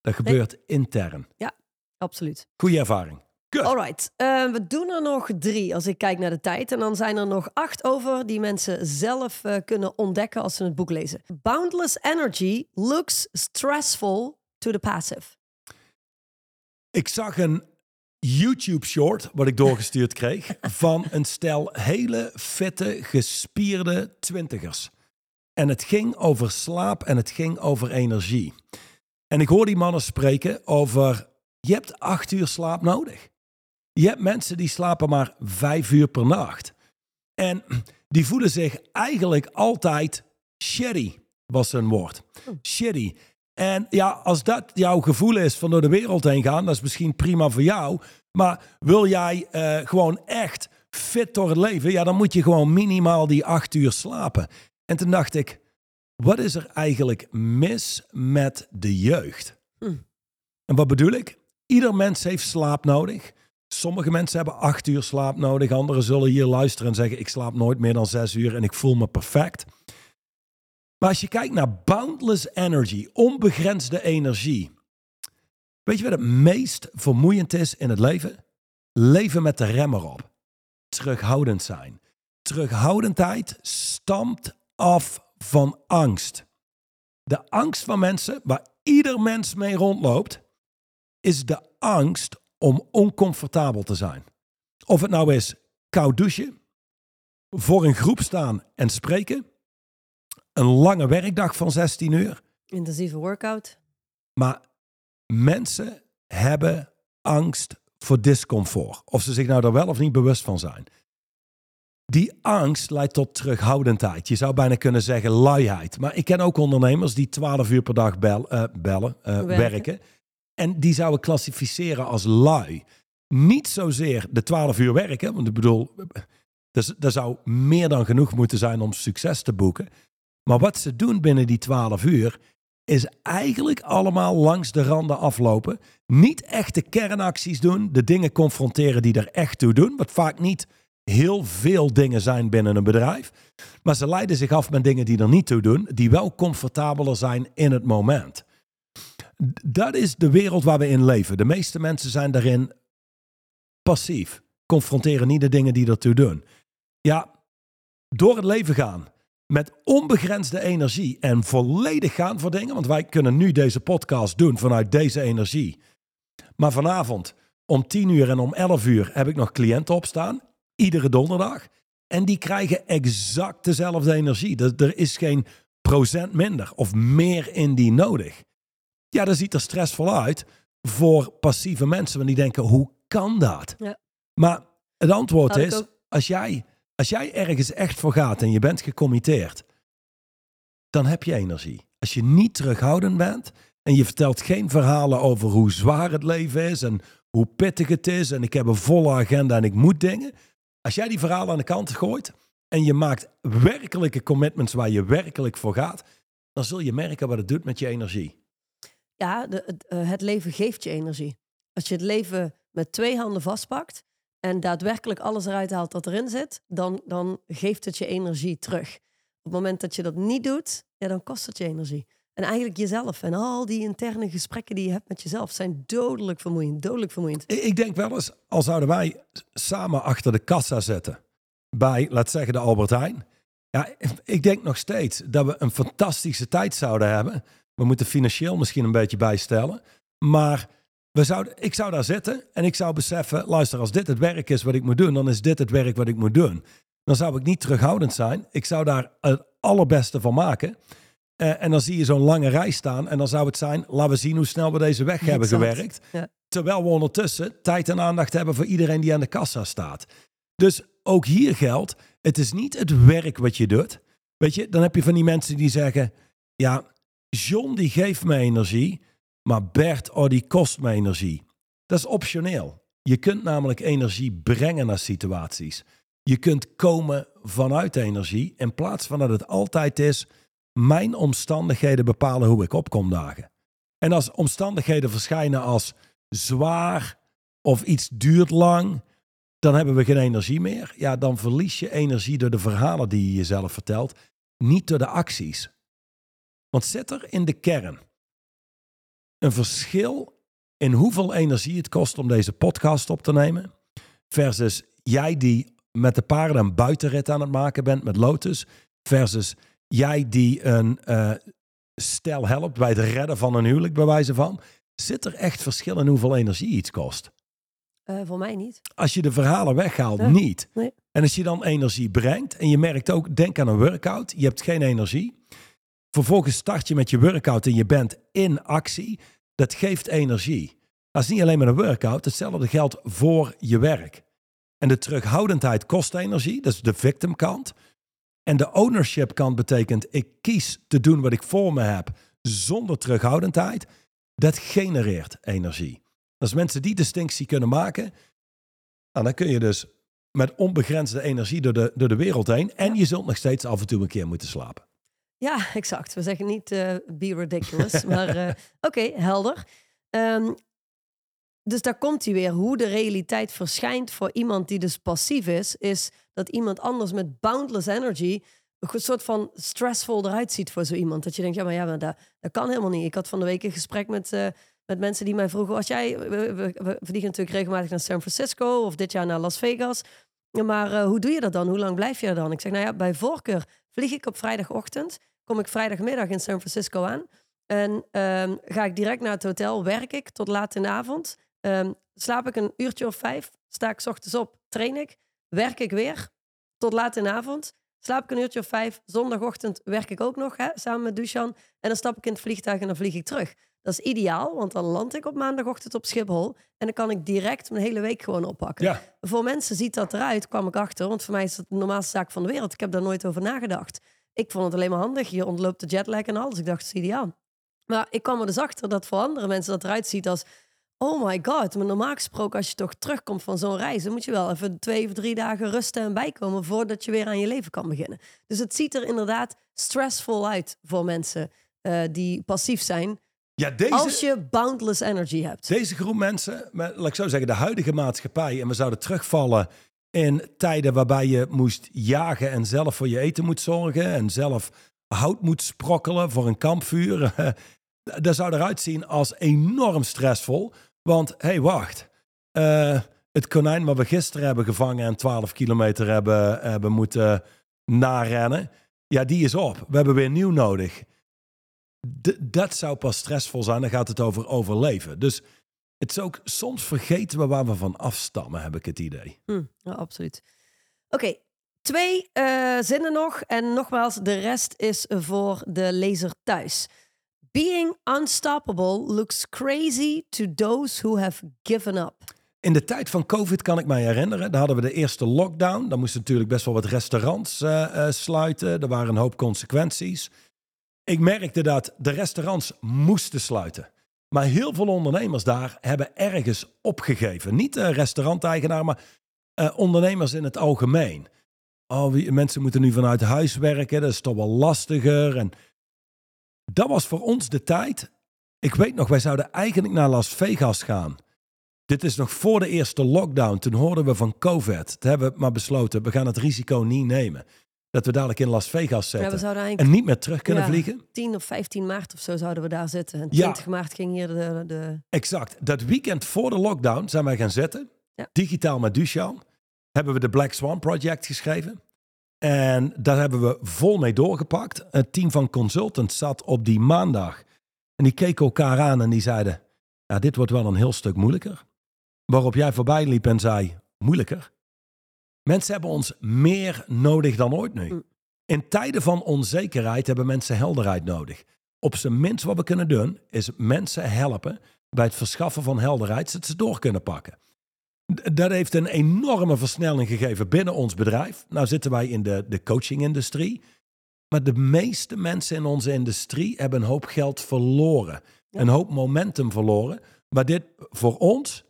Dat gebeurt intern. Ja, absoluut. Goeie ervaring. Good. Alright, uh, we doen er nog drie als ik kijk naar de tijd. En dan zijn er nog acht over die mensen zelf uh, kunnen ontdekken als ze het boek lezen. Boundless energy looks stressful to the passive. Ik zag een YouTube short, wat ik doorgestuurd kreeg, van een stel hele fitte, gespierde twintigers. En het ging over slaap en het ging over energie. En ik hoor die mannen spreken over, je hebt acht uur slaap nodig. Je hebt mensen die slapen maar vijf uur per nacht. En die voelen zich eigenlijk altijd shitty, was een woord. Oh. En ja, als dat jouw gevoel is van door de wereld heen gaan, dat is misschien prima voor jou. Maar wil jij uh, gewoon echt fit door het leven, ja, dan moet je gewoon minimaal die acht uur slapen. En toen dacht ik, wat is er eigenlijk mis met de jeugd? Hm. En wat bedoel ik? Ieder mens heeft slaap nodig. Sommige mensen hebben acht uur slaap nodig. Anderen zullen hier luisteren en zeggen: Ik slaap nooit meer dan zes uur en ik voel me perfect. Maar als je kijkt naar boundless energy, onbegrensde energie. Weet je wat het meest vermoeiend is in het leven? Leven met de rem erop. Terughoudend zijn. Terughoudendheid stamt af van angst. De angst van mensen, waar ieder mens mee rondloopt, is de angst om oncomfortabel te zijn. Of het nou is koud douchen, voor een groep staan en spreken, een lange werkdag van 16 uur. Intensieve workout. Maar mensen hebben angst voor discomfort. Of ze zich nou er wel of niet bewust van zijn. Die angst leidt tot terughoudendheid. Je zou bijna kunnen zeggen luiheid. Maar ik ken ook ondernemers die 12 uur per dag bel, uh, bellen, uh, werken. werken. En die zouden klassificeren als lui. Niet zozeer de 12 uur werken. Want ik bedoel, dus, er zou meer dan genoeg moeten zijn om succes te boeken. Maar wat ze doen binnen die 12 uur is eigenlijk allemaal langs de randen aflopen. Niet echte kernacties doen, de dingen confronteren die er echt toe doen. Wat vaak niet heel veel dingen zijn binnen een bedrijf. Maar ze leiden zich af met dingen die er niet toe doen, die wel comfortabeler zijn in het moment. Dat is de wereld waar we in leven. De meeste mensen zijn daarin passief. Confronteren niet de dingen die ertoe doen. Ja, door het leven gaan met onbegrensde energie en volledig gaan voor dingen. Want wij kunnen nu deze podcast doen vanuit deze energie. Maar vanavond om 10 uur en om 11 uur heb ik nog cliënten opstaan. Iedere donderdag. En die krijgen exact dezelfde energie. Er, er is geen procent minder of meer in die nodig. Ja, dat ziet er stressvol uit voor passieve mensen. Want die denken, hoe kan dat? Ja. Maar het antwoord is, als jij als jij ergens echt voor gaat en je bent gecommitteerd, dan heb je energie. Als je niet terughoudend bent en je vertelt geen verhalen over hoe zwaar het leven is en hoe pittig het is en ik heb een volle agenda en ik moet dingen. Als jij die verhalen aan de kant gooit en je maakt werkelijke commitments waar je werkelijk voor gaat, dan zul je merken wat het doet met je energie. Ja, de, het, eh, het leven geeft je energie. Als je het leven met twee handen vastpakt en daadwerkelijk alles eruit haalt wat erin zit, dan, dan geeft het je energie terug. Op het moment dat je dat niet doet, ja, dan kost het je energie. En eigenlijk jezelf en al die interne gesprekken die je hebt met jezelf zijn dodelijk vermoeiend. Dodelijk vermoeiend. Ik denk wel eens, al zouden wij samen achter de kassa zetten bij, laat zeggen, de Albert Heijn. Ja, ik denk nog steeds dat we een fantastische tijd zouden hebben. We moeten financieel misschien een beetje bijstellen. Maar we zouden, ik zou daar zitten en ik zou beseffen, luister, als dit het werk is wat ik moet doen, dan is dit het werk wat ik moet doen. Dan zou ik niet terughoudend zijn. Ik zou daar het allerbeste van maken. Uh, en dan zie je zo'n lange rij staan en dan zou het zijn, laten we zien hoe snel we deze weg hebben gewerkt. Terwijl we ondertussen tijd en aandacht hebben voor iedereen die aan de kassa staat. Dus ook hier geldt, het is niet het werk wat je doet. Weet je, dan heb je van die mensen die zeggen, ja, John die geeft me energie, maar Bert, oh, die kost me energie. Dat is optioneel. Je kunt namelijk energie brengen naar situaties. Je kunt komen vanuit energie in plaats van dat het altijd is mijn omstandigheden bepalen hoe ik opkom dagen. En als omstandigheden verschijnen als zwaar of iets duurt lang, dan hebben we geen energie meer. Ja, dan verlies je energie door de verhalen die je jezelf vertelt, niet door de acties. Want zit er in de kern een verschil in hoeveel energie het kost om deze podcast op te nemen. Versus jij die met de paarden een buitenrit aan het maken bent met Lotus. Versus jij die een uh, stel helpt bij het redden van een huwelijk, bij wijze van. Zit er echt verschil in hoeveel energie iets kost? Uh, voor mij niet. Als je de verhalen weghaalt, niet. Nee. En als je dan energie brengt en je merkt ook, denk aan een workout, je hebt geen energie. Vervolgens start je met je workout en je bent in actie. Dat geeft energie. Dat is niet alleen maar een workout. Hetzelfde geldt voor je werk. En de terughoudendheid kost energie. Dat is de victim kant. En de ownership kant betekent ik kies te doen wat ik voor me heb zonder terughoudendheid. Dat genereert energie. Als mensen die distinctie kunnen maken, nou, dan kun je dus met onbegrensde energie door de, door de wereld heen. En je zult nog steeds af en toe een keer moeten slapen. Ja, exact. We zeggen niet uh, be ridiculous, maar uh, oké, helder. Um, dus daar komt hij weer. Hoe de realiteit verschijnt voor iemand die dus passief is, is dat iemand anders met boundless energy een soort van stressvol eruit ziet voor zo iemand. Dat je denkt, ja, maar ja, maar dat, dat kan helemaal niet. Ik had van de week een gesprek met, uh, met mensen die mij vroegen, als jij, we, vliegen natuurlijk regelmatig naar San Francisco of dit jaar naar Las Vegas. Maar hoe doe je dat dan? Hoe lang blijf je er dan? Ik zeg, nou ja, bij voorkeur vlieg ik op vrijdagochtend kom ik vrijdagmiddag in San Francisco aan. En ehm, ga ik direct naar het hotel, werk ik tot laat in de avond. Ehm, slaap ik een uurtje of vijf, sta ik 's ochtends op, train ik, werk ik weer tot laat in de avond. Slaap ik een uurtje of vijf, zondagochtend werk ik ook nog hè, samen met Dushan. En dan stap ik in het vliegtuig en dan vlieg ik terug. Dat is ideaal, want dan land ik op maandagochtend op Schiphol. En dan kan ik direct mijn hele week gewoon oppakken. Ja. Voor mensen ziet dat eruit, kwam ik achter. Want voor mij is het de normaalste zaak van de wereld. Ik heb daar nooit over nagedacht. Ik vond het alleen maar handig. Je ontloopt de jetlag en alles. Ik dacht, het is ideaal. Maar ik kwam er dus achter dat voor andere mensen dat eruit ziet als... Oh my god, maar normaal gesproken als je toch terugkomt van zo'n reis... dan moet je wel even twee of drie dagen rusten en bijkomen... voordat je weer aan je leven kan beginnen. Dus het ziet er inderdaad stressvol uit voor mensen uh, die passief zijn... Ja, deze, als je boundless energy hebt. Deze groep mensen, met, laat ik zo zeggen, de huidige maatschappij... en we zouden terugvallen in tijden waarbij je moest jagen... en zelf voor je eten moet zorgen... en zelf hout moet sprokkelen voor een kampvuur... dat zou eruit zien als enorm stressvol. Want, hé, hey, wacht. Uh, het konijn wat we gisteren hebben gevangen en 12 kilometer hebben, hebben moeten narennen, ja, die is op. We hebben weer nieuw nodig. Dat zou pas stressvol zijn, dan gaat het over overleven. Dus het is ook, soms vergeten we waar we van afstammen, heb ik het idee. Hm, ja, absoluut. Oké, twee uh, zinnen nog. En nogmaals, de rest is voor de lezer thuis. Being unstoppable looks crazy to those who have given up. In de tijd van COVID kan ik mij herinneren, daar hadden we de eerste lockdown. Dan moesten natuurlijk best wel wat restaurants uh, uh, sluiten. Er waren een hoop consequenties. Ik merkte dat de restaurants moesten sluiten. Maar heel veel ondernemers daar hebben ergens opgegeven. Niet de restauranteigenaar, maar uh, ondernemers in het algemeen. Oh, wie, mensen moeten nu vanuit huis werken, dat is toch wel lastiger. En dat was voor ons de tijd. Ik weet nog, wij zouden eigenlijk naar Las Vegas gaan. Dit is nog voor de eerste lockdown. Toen hoorden we van COVID. Toen hebben we maar besloten, we gaan het risico niet nemen. Dat we dadelijk in Las Vegas zitten. Ja, en niet meer terug kunnen ja, vliegen. 10 of 15 maart of zo zouden we daar zitten. En 20 ja, maart ging hier de, de... Exact. Dat weekend voor de lockdown zijn wij gaan zitten. Digitaal met Dushan. Hebben we de Black Swan Project geschreven. En daar hebben we vol mee doorgepakt. Het team van consultants zat op die maandag. En die keken elkaar aan en die zeiden... Ja, dit wordt wel een heel stuk moeilijker. Waarop jij voorbij liep en zei... Moeilijker? Mensen hebben ons meer nodig dan ooit nu. Mm. In tijden van onzekerheid hebben mensen helderheid nodig. Op zijn minst wat we kunnen doen, is mensen helpen bij het verschaffen van helderheid, zodat ze door kunnen pakken. Dat heeft een enorme versnelling gegeven binnen ons bedrijf. Nou zitten wij in de, de coaching-industrie. Maar de meeste mensen in onze industrie hebben een hoop geld verloren. Een hoop momentum verloren. Maar dit voor ons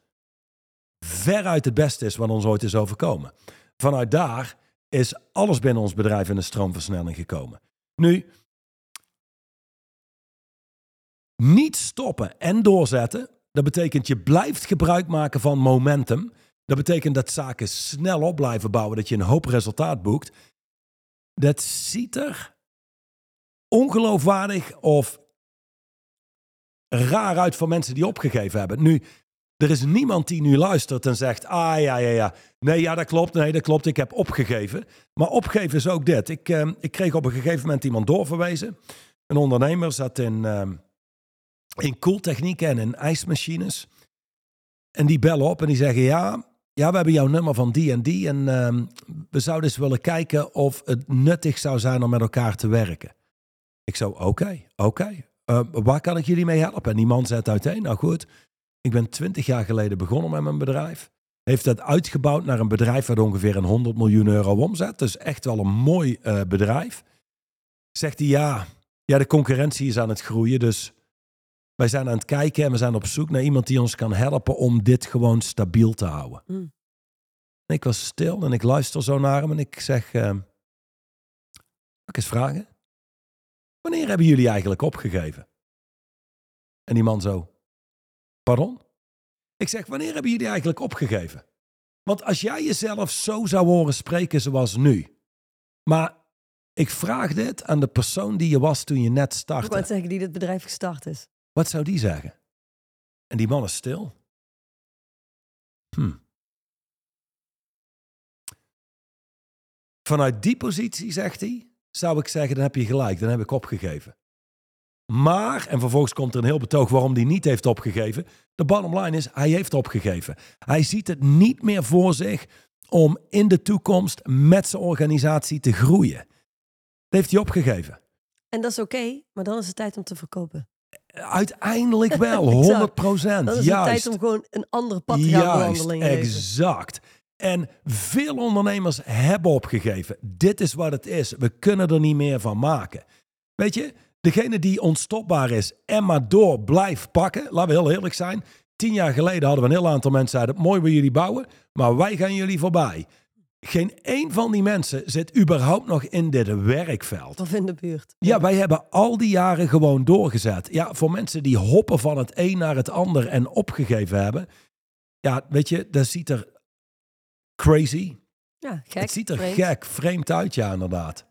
veruit het beste is wat ons ooit is overkomen. Vanuit daar is alles binnen ons bedrijf in een stroomversnelling gekomen. Nu, niet stoppen en doorzetten dat betekent je blijft gebruik maken van momentum. Dat betekent dat zaken snel op blijven bouwen, dat je een hoop resultaat boekt. Dat ziet er ongeloofwaardig of raar uit voor mensen die opgegeven hebben. Nu, er is niemand die nu luistert en zegt: Ah ja, ja, ja. Nee, ja, dat klopt. Nee, dat klopt. Ik heb opgegeven. Maar opgeven is ook dit. Ik, uh, ik kreeg op een gegeven moment iemand doorverwezen. Een ondernemer zat in. Uh, in koeltechnieken en in ijsmachines. En die bellen op en die zeggen: Ja, ja we hebben jouw nummer van die en die. En uh, we zouden eens willen kijken of het nuttig zou zijn om met elkaar te werken. Ik zo: Oké, oké. Uh, waar kan ik jullie mee helpen? En die man zet uiteen: Nou goed, ik ben twintig jaar geleden begonnen met mijn bedrijf. Heeft dat uitgebouwd naar een bedrijf wat ongeveer een 100 miljoen euro omzet. Dus echt wel een mooi uh, bedrijf. Zegt hij: Ja, ja, de concurrentie is aan het groeien. Dus wij zijn aan het kijken en we zijn op zoek naar iemand die ons kan helpen om dit gewoon stabiel te houden. Mm. En ik was stil en ik luister zo naar hem en ik zeg, uh, ik eens vragen? Wanneer hebben jullie eigenlijk opgegeven? En die man zo, pardon? Ik zeg, wanneer hebben jullie eigenlijk opgegeven? Want als jij jezelf zo zou horen spreken zoals nu, maar ik vraag dit aan de persoon die je was toen je net startte. Ik wou zeggen die dit bedrijf gestart is. Wat zou die zeggen? En die man is stil. Hm. Vanuit die positie zegt hij: zou ik zeggen, dan heb je gelijk, dan heb ik opgegeven. Maar, en vervolgens komt er een heel betoog waarom hij niet heeft opgegeven. De bottom line is, hij heeft opgegeven. Hij ziet het niet meer voor zich om in de toekomst met zijn organisatie te groeien. Dat heeft hij opgegeven. En dat is oké, maar dan is het tijd om te verkopen. Uiteindelijk wel, 100 procent. Dan is het tijd om gewoon een ander pad te gaan bewandelen. Exact. En veel ondernemers hebben opgegeven. Dit is wat het is. We kunnen er niet meer van maken. Weet je, degene die onstopbaar is en maar door blijft pakken, laten we heel eerlijk zijn. Tien jaar geleden hadden we een heel aantal mensen zeiden, mooi wil jullie bouwen, maar wij gaan jullie voorbij. Geen één van die mensen zit überhaupt nog in dit werkveld. Of in de buurt. Ja, wij hebben al die jaren gewoon doorgezet. Ja, voor mensen die hoppen van het een naar het ander en opgegeven hebben. Ja, weet je, dat ziet er crazy. Ja, gek. Het ziet er gek, vreemd uit, ja, inderdaad.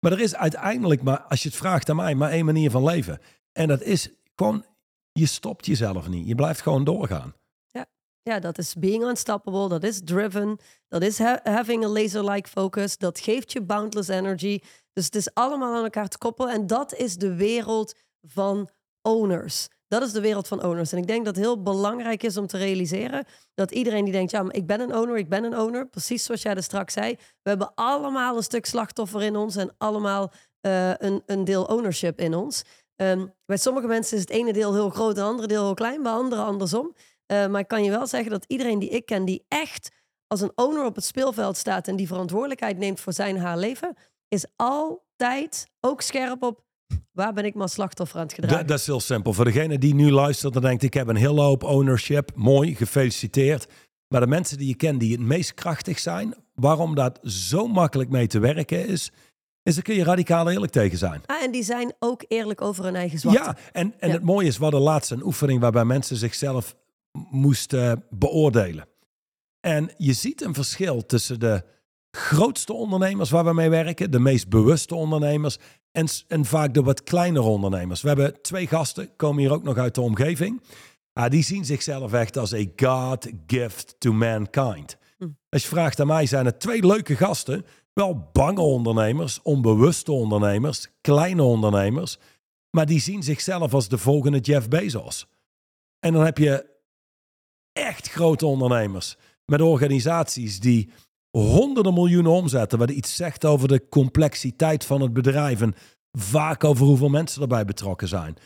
Maar er is uiteindelijk maar, als je het vraagt aan mij, maar één manier van leven. En dat is gewoon, je stopt jezelf niet. Je blijft gewoon doorgaan. Ja, ja dat is being unstoppable, dat is driven, dat is having a laser-like focus, dat geeft je boundless energy. Dus het is allemaal aan elkaar te koppelen. En dat is de wereld van owners. Dat is de wereld van owners. En ik denk dat het heel belangrijk is om te realiseren dat iedereen die denkt, ja, maar ik ben een owner, ik ben een owner, precies zoals jij er straks zei. We hebben allemaal een stuk slachtoffer in ons en allemaal uh, een, een deel ownership in ons. Um, bij sommige mensen is het ene deel heel groot het andere deel heel klein, bij anderen andersom. Uh, maar ik kan je wel zeggen dat iedereen die ik ken, die echt als een owner op het speelveld staat en die verantwoordelijkheid neemt voor zijn haar leven, is altijd ook scherp op Waar ben ik maar slachtoffer aan het gedragen? Dat, is heel simpel. Voor degene die nu luistert en denkt, ik heb een hele hoop ownership. Mooi, gefeliciteerd. Maar de mensen die je kent die het meest krachtig zijn, waarom dat zo makkelijk mee te werken is, is daar kun je radicaal eerlijk tegen zijn. Ah, en die zijn ook eerlijk over hun eigen zwakte. Ja, en, en het mooie is, we hadden laatst een oefening waarbij mensen zichzelf moesten beoordelen. En je ziet een verschil tussen de grootste ondernemers waar we mee werken, de meest bewuste ondernemers en, en vaak de wat kleinere ondernemers. We hebben twee gasten, komen hier ook nog uit de omgeving. Ah, die zien zichzelf echt als een God gift to mankind. Hm. Als je vraagt aan mij, zijn het twee leuke gasten. Wel bange ondernemers, onbewuste ondernemers, kleine ondernemers. Maar die zien zichzelf als de volgende Jeff Bezos. En dan heb je echt grote ondernemers met organisaties die honderden miljoenen omzetten, wat iets zegt over de complexiteit van het bedrijf en vaak over hoeveel mensen erbij betrokken zijn.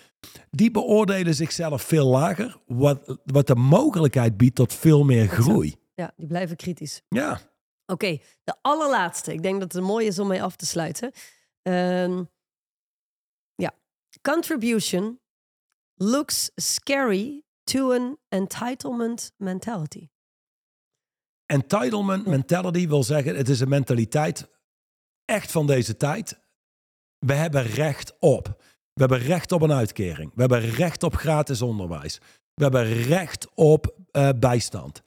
Die beoordelen zichzelf veel lager, wat, wat de mogelijkheid biedt tot veel meer groei. Ja, die blijven kritisch. Ja. Oké, de allerlaatste. Ik denk dat het mooi is om mee af te sluiten. Um, ja, contribution looks scary to an entitlement mentality. Entitlement mentality wil zeggen, het is een mentaliteit echt van deze tijd. We hebben recht op. We hebben recht op een uitkering. We hebben recht op gratis onderwijs. We hebben recht op uh, bijstand.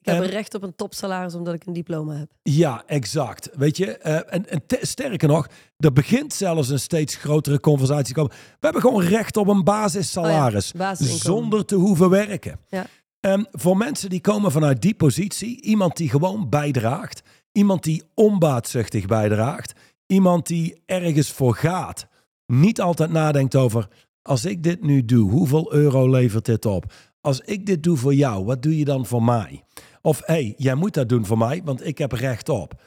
Ik heb recht op een topsalaris omdat ik een diploma heb. Ja, exact. Weet je, uh, en, en sterker nog, er begint zelfs een steeds grotere conversatie te komen. We hebben gewoon recht op een basissalaris. Oh ja, zonder te hoeven werken. Ja. Um, voor mensen die komen vanuit die positie, iemand die gewoon bijdraagt, iemand die onbaatzuchtig bijdraagt, iemand die ergens voor gaat, niet altijd nadenkt over, als ik dit nu doe, hoeveel euro levert dit op? Als ik dit doe voor jou, wat doe je dan voor mij? Of hé, hey, jij moet dat doen voor mij, want ik heb recht op.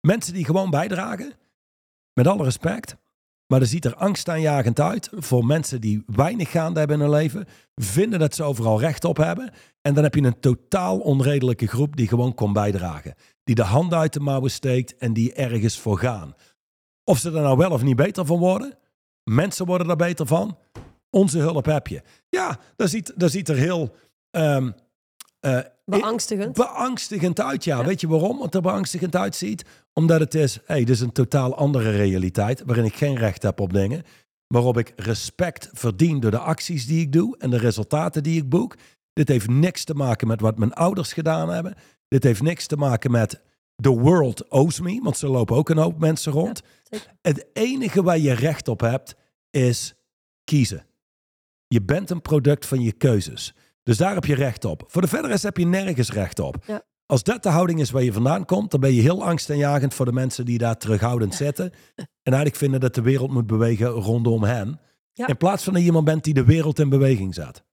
Mensen die gewoon bijdragen, met alle respect, maar dat ziet er angstaanjagend uit voor mensen die weinig gaande hebben in hun leven, vinden dat ze overal recht op hebben. En dan heb je een totaal onredelijke groep die gewoon komt bijdragen. Die de handen uit de mouwen steekt en die ergens voor gaan. Of ze er nou wel of niet beter van worden, mensen worden er beter van. Onze hulp heb je. Ja, dat ziet, dat ziet er heel um, beangstigend. beangstigend uit. Ja. Weet je waarom het er beangstigend uitziet? Omdat het is, hey, dit is een totaal andere realiteit waarin ik geen recht heb op dingen. Waarop ik respect verdien door de acties die ik doe en de resultaten die ik boek. Dit heeft niks te maken met wat mijn ouders gedaan hebben. Dit heeft niks te maken met the world owes me, want ze lopen ook een hoop mensen rond. het enige waar je recht op hebt is kiezen. Je bent een product van je keuzes. Dus daar heb je recht op. Voor de verdere heb je nergens recht op. Ja. Als dat de houding is waar je vandaan komt, dan ben je heel angstaanjagend voor de mensen die daar terughoudend zitten. en eigenlijk vinden dat de wereld moet bewegen rondom hen. In plaats van dat je iemand bent die de wereld in beweging zet.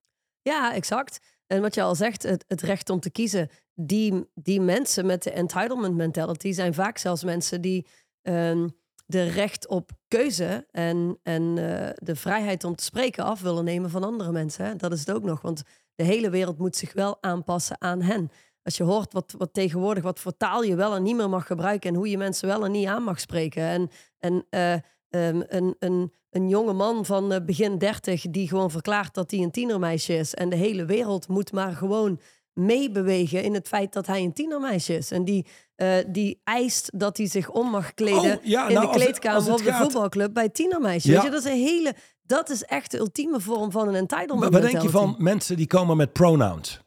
Ja, exact. En wat je al zegt, het, het recht om te kiezen. Die, die mensen met de entitlement mentality zijn vaak zelfs mensen die um, de recht op keuze en, en uh, de vrijheid om te spreken af willen nemen van andere mensen. Hè? Dat is het ook nog, want de hele wereld moet zich wel aanpassen aan hen. Als je hoort wat, wat tegenwoordig, wat voor taal je wel en niet meer mag gebruiken en hoe je mensen wel en niet aan mag spreken. En, en uh, um, een, een, een jonge man van uh, begin dertig die gewoon verklaart dat hij een tienermeisje is. En de hele wereld moet maar gewoon meebewegen in het feit dat hij een tienermeisje is. En die, uh, die eist dat hij zich om mag kleden oh, ja, in nou, de kleedkamer op de voetbalclub bij tienermeisjes. Ja. Weet je, dat is een hele... Dat is echt de ultieme vorm van een entitlement. Maar wat denk je van mensen die komen met pronouns?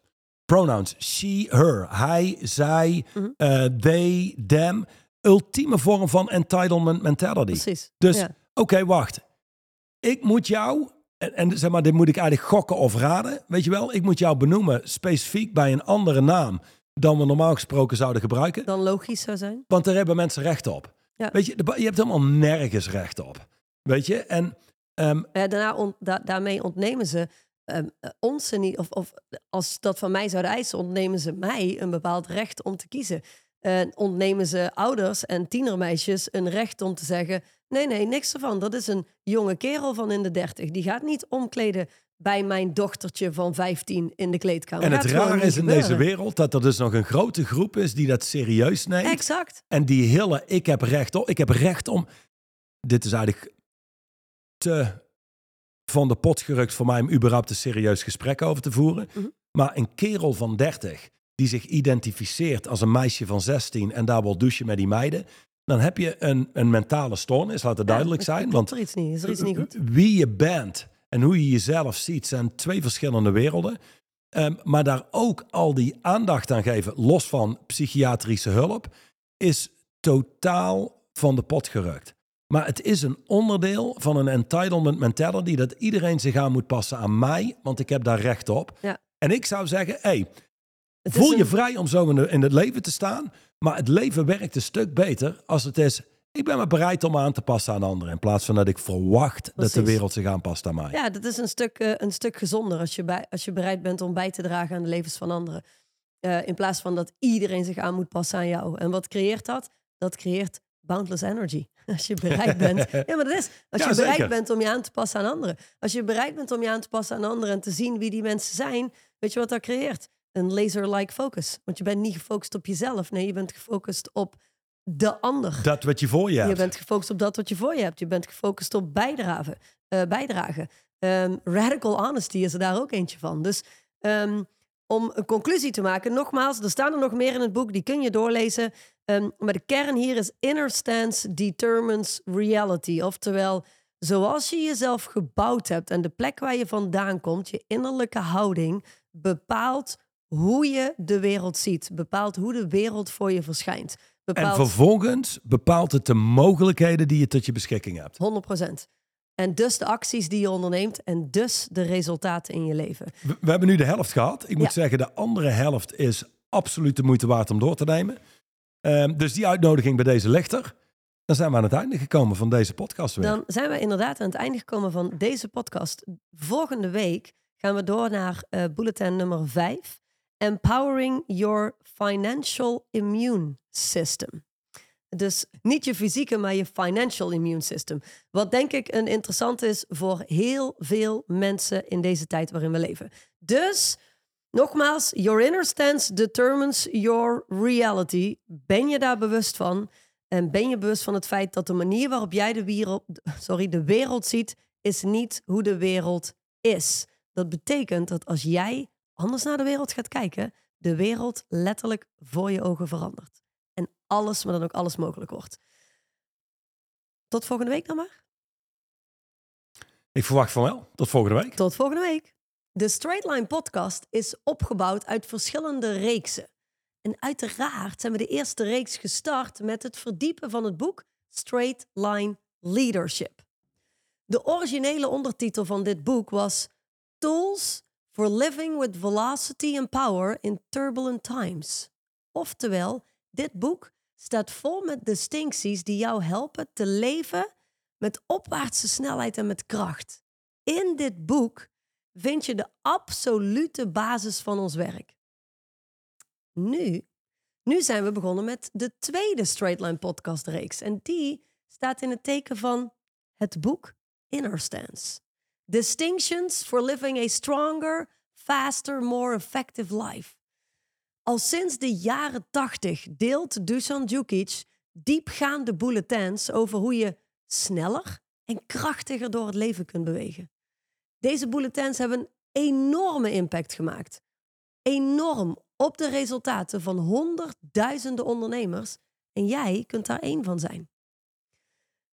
Pronouns. She, her. Hij, zij, -hmm. uh, they, them. Ultieme vorm van entitlement mentality. Precies. Dus, ja. oké, okay, wacht. Ik moet jou en, en, zeg maar, dit moet ik eigenlijk gokken of raden. Weet je wel, ik moet jou benoemen specifiek bij een andere naam dan we normaal gesproken zouden gebruiken. Dan logisch zou zijn. Want daar hebben mensen recht op. Ja. Weet je, je hebt helemaal nergens recht op. Weet je, en... Um, ja, daarna on, da, daarmee ontnemen ze um, ons niet, of, of als dat van mij zouden eisen, ontnemen ze mij een bepaald recht om te kiezen. Uh, ontnemen ze ouders en tienermeisjes een recht om te zeggen: nee, nee, niks ervan. Dat is een jonge kerel van in de dertig. Die gaat niet omkleden bij mijn dochtertje van 15 in de kleedkamer. En het rare is in deze wereld dat er dus nog een grote groep is die dat serieus neemt. Exact. En die hele, ik heb recht op, ik heb recht om. Dit is eigenlijk te van de pot gerukt voor mij om überhaupt een serieus gesprek over te voeren. Mm -hmm. Maar een kerel van 30 die zich identificeert als een meisje van 16 en daar wil douchen met die meiden, dan heb je een, een mentale stoornis, laat het duidelijk ja, zijn. Want er iets niet, is er iets niet goed? wie je bent en hoe je jezelf ziet zijn twee verschillende werelden. Um, maar daar ook al die aandacht aan geven, los van psychiatrische hulp, is totaal van de pot gerukt. Maar het is een onderdeel van een entitlement mentality dat iedereen zich aan moet passen aan mij, want ik heb daar recht op. Ja. En ik zou zeggen, hey, voel je een... vrij om zo in, de, in het leven te staan, maar het leven werkt een stuk beter als het is, ik ben me bereid om aan te passen aan anderen. In plaats van dat ik verwacht Precies. dat de wereld zich aanpast aan mij. Ja, dat is een stuk, uh, een stuk gezonder als je, bij, als je bereid bent om bij te dragen aan de levens van anderen. Uh, in plaats van dat iedereen zich aan moet passen aan jou. En wat creëert dat? Dat creëert boundless energy. Als je bereid bent. ja, maar dat is. Als Ja, je bereid zeker. bent om je aan te passen aan anderen. Als je bereid bent om je aan te passen aan anderen en te zien wie die mensen zijn, weet je wat dat creëert? Een laser-like focus. Want je bent niet gefocust op jezelf. Nee, je bent gefocust op de ander. Dat wat je voor je hebt. Je bent gefocust op dat wat je voor je hebt. Je bent gefocust op bijdragen. eh, bijdragen. Ehm, radical honesty is er daar ook eentje van. Dus ehm, om een conclusie te maken, nogmaals, er staan er nog meer in het boek, die kun je doorlezen. Ehm, maar de kern hier is inner stance determines reality. Oftewel, zoals je jezelf gebouwd hebt en de plek waar je vandaan komt, je innerlijke houding, bepaalt hoe je de wereld ziet. Bepaalt hoe de wereld voor je verschijnt. En Bepaalt vervolgens bepaalt het de mogelijkheden die je tot je beschikking hebt. 100%. En dus de acties die je onderneemt en dus de resultaten in je leven. We, we hebben nu de helft gehad. Ik moet Ja. zeggen, de andere helft is absoluut de moeite waard om door te nemen. Ehm, dus die uitnodiging bij deze ligt er. Dan zijn we aan het einde gekomen van deze podcast weer. Dan zijn we inderdaad aan het einde gekomen van deze podcast. Volgende week gaan we door naar eh, bulletin nummer 5. Empowering your financial immune system. Dus niet je fysieke, maar je financial immune system. Wat denk ik een interessant is voor heel veel mensen in deze tijd waarin we leven. Dus, nogmaals, your inner stance determines your reality. Ben je daar bewust van? En ben je bewust van het feit dat de manier waarop jij de wereld, sorry, de wereld ziet, is niet hoe de wereld is. Dat betekent dat als jij anders naar de wereld gaat kijken, de wereld letterlijk voor je ogen verandert. Alles, maar dan ook alles mogelijk wordt. Tot volgende week dan maar. Ik verwacht van wel. Tot volgende week. Tot volgende week. De Straight Line podcast is opgebouwd uit verschillende reeksen. En uiteraard zijn we de eerste reeks gestart met het verdiepen van het boek Straight Line Leadership. De originele ondertitel van dit boek was Tools for Living with Velocity and Power in Turbulent Times. Oftewel, dit boek staat vol met distincties die jou helpen te leven met opwaartse snelheid en met kracht. In dit boek vind je de absolute basis van ons werk. Nu, nu zijn we begonnen met de tweede Straightline podcast reeks. En die staat in het teken van het boek Inner Stance. Distinctions for living a stronger, faster, more effective life. Al sinds de jaren 80 deelt Dusan Djukic diepgaande bulletins over hoe je sneller en krachtiger door het leven kunt bewegen. Deze bulletins hebben een enorme impact gemaakt. Enorm op de resultaten van honderdduizenden ondernemers en jij kunt daar één van zijn.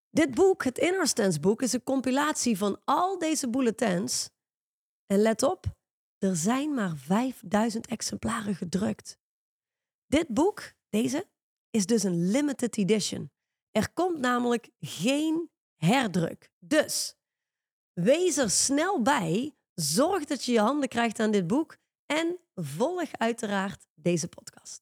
Dit boek, het Inner Stance boek, is een compilatie van al deze bulletins. En let op, er zijn maar 5000 exemplaren gedrukt. Dit boek, deze, is dus een limited edition. Er komt namelijk geen herdruk. Dus wees er snel bij. Zorg dat je je handen krijgt aan dit boek. En volg uiteraard deze podcast.